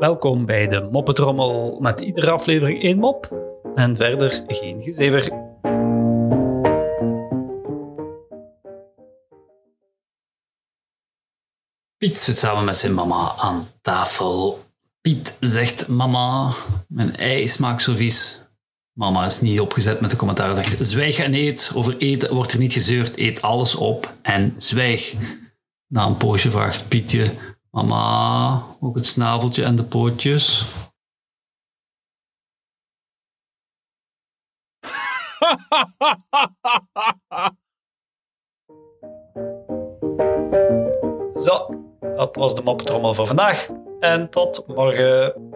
Welkom bij de Moppetrommel met iedere aflevering één mop en verder geen gezever. Piet zit samen met zijn mama aan tafel. Piet zegt: Mama, mijn ei smaakt zo vies. Mama is niet opgezet met de commentaar. Zegt: Zwijg en eet. Over eten wordt er niet gezeurd. Eet alles op en zwijg. Na een poosje vraagt Pietje: Mama, ook het snaveltje en de pootjes. Zo, dat was de moppetrommel voor vandaag. En tot morgen.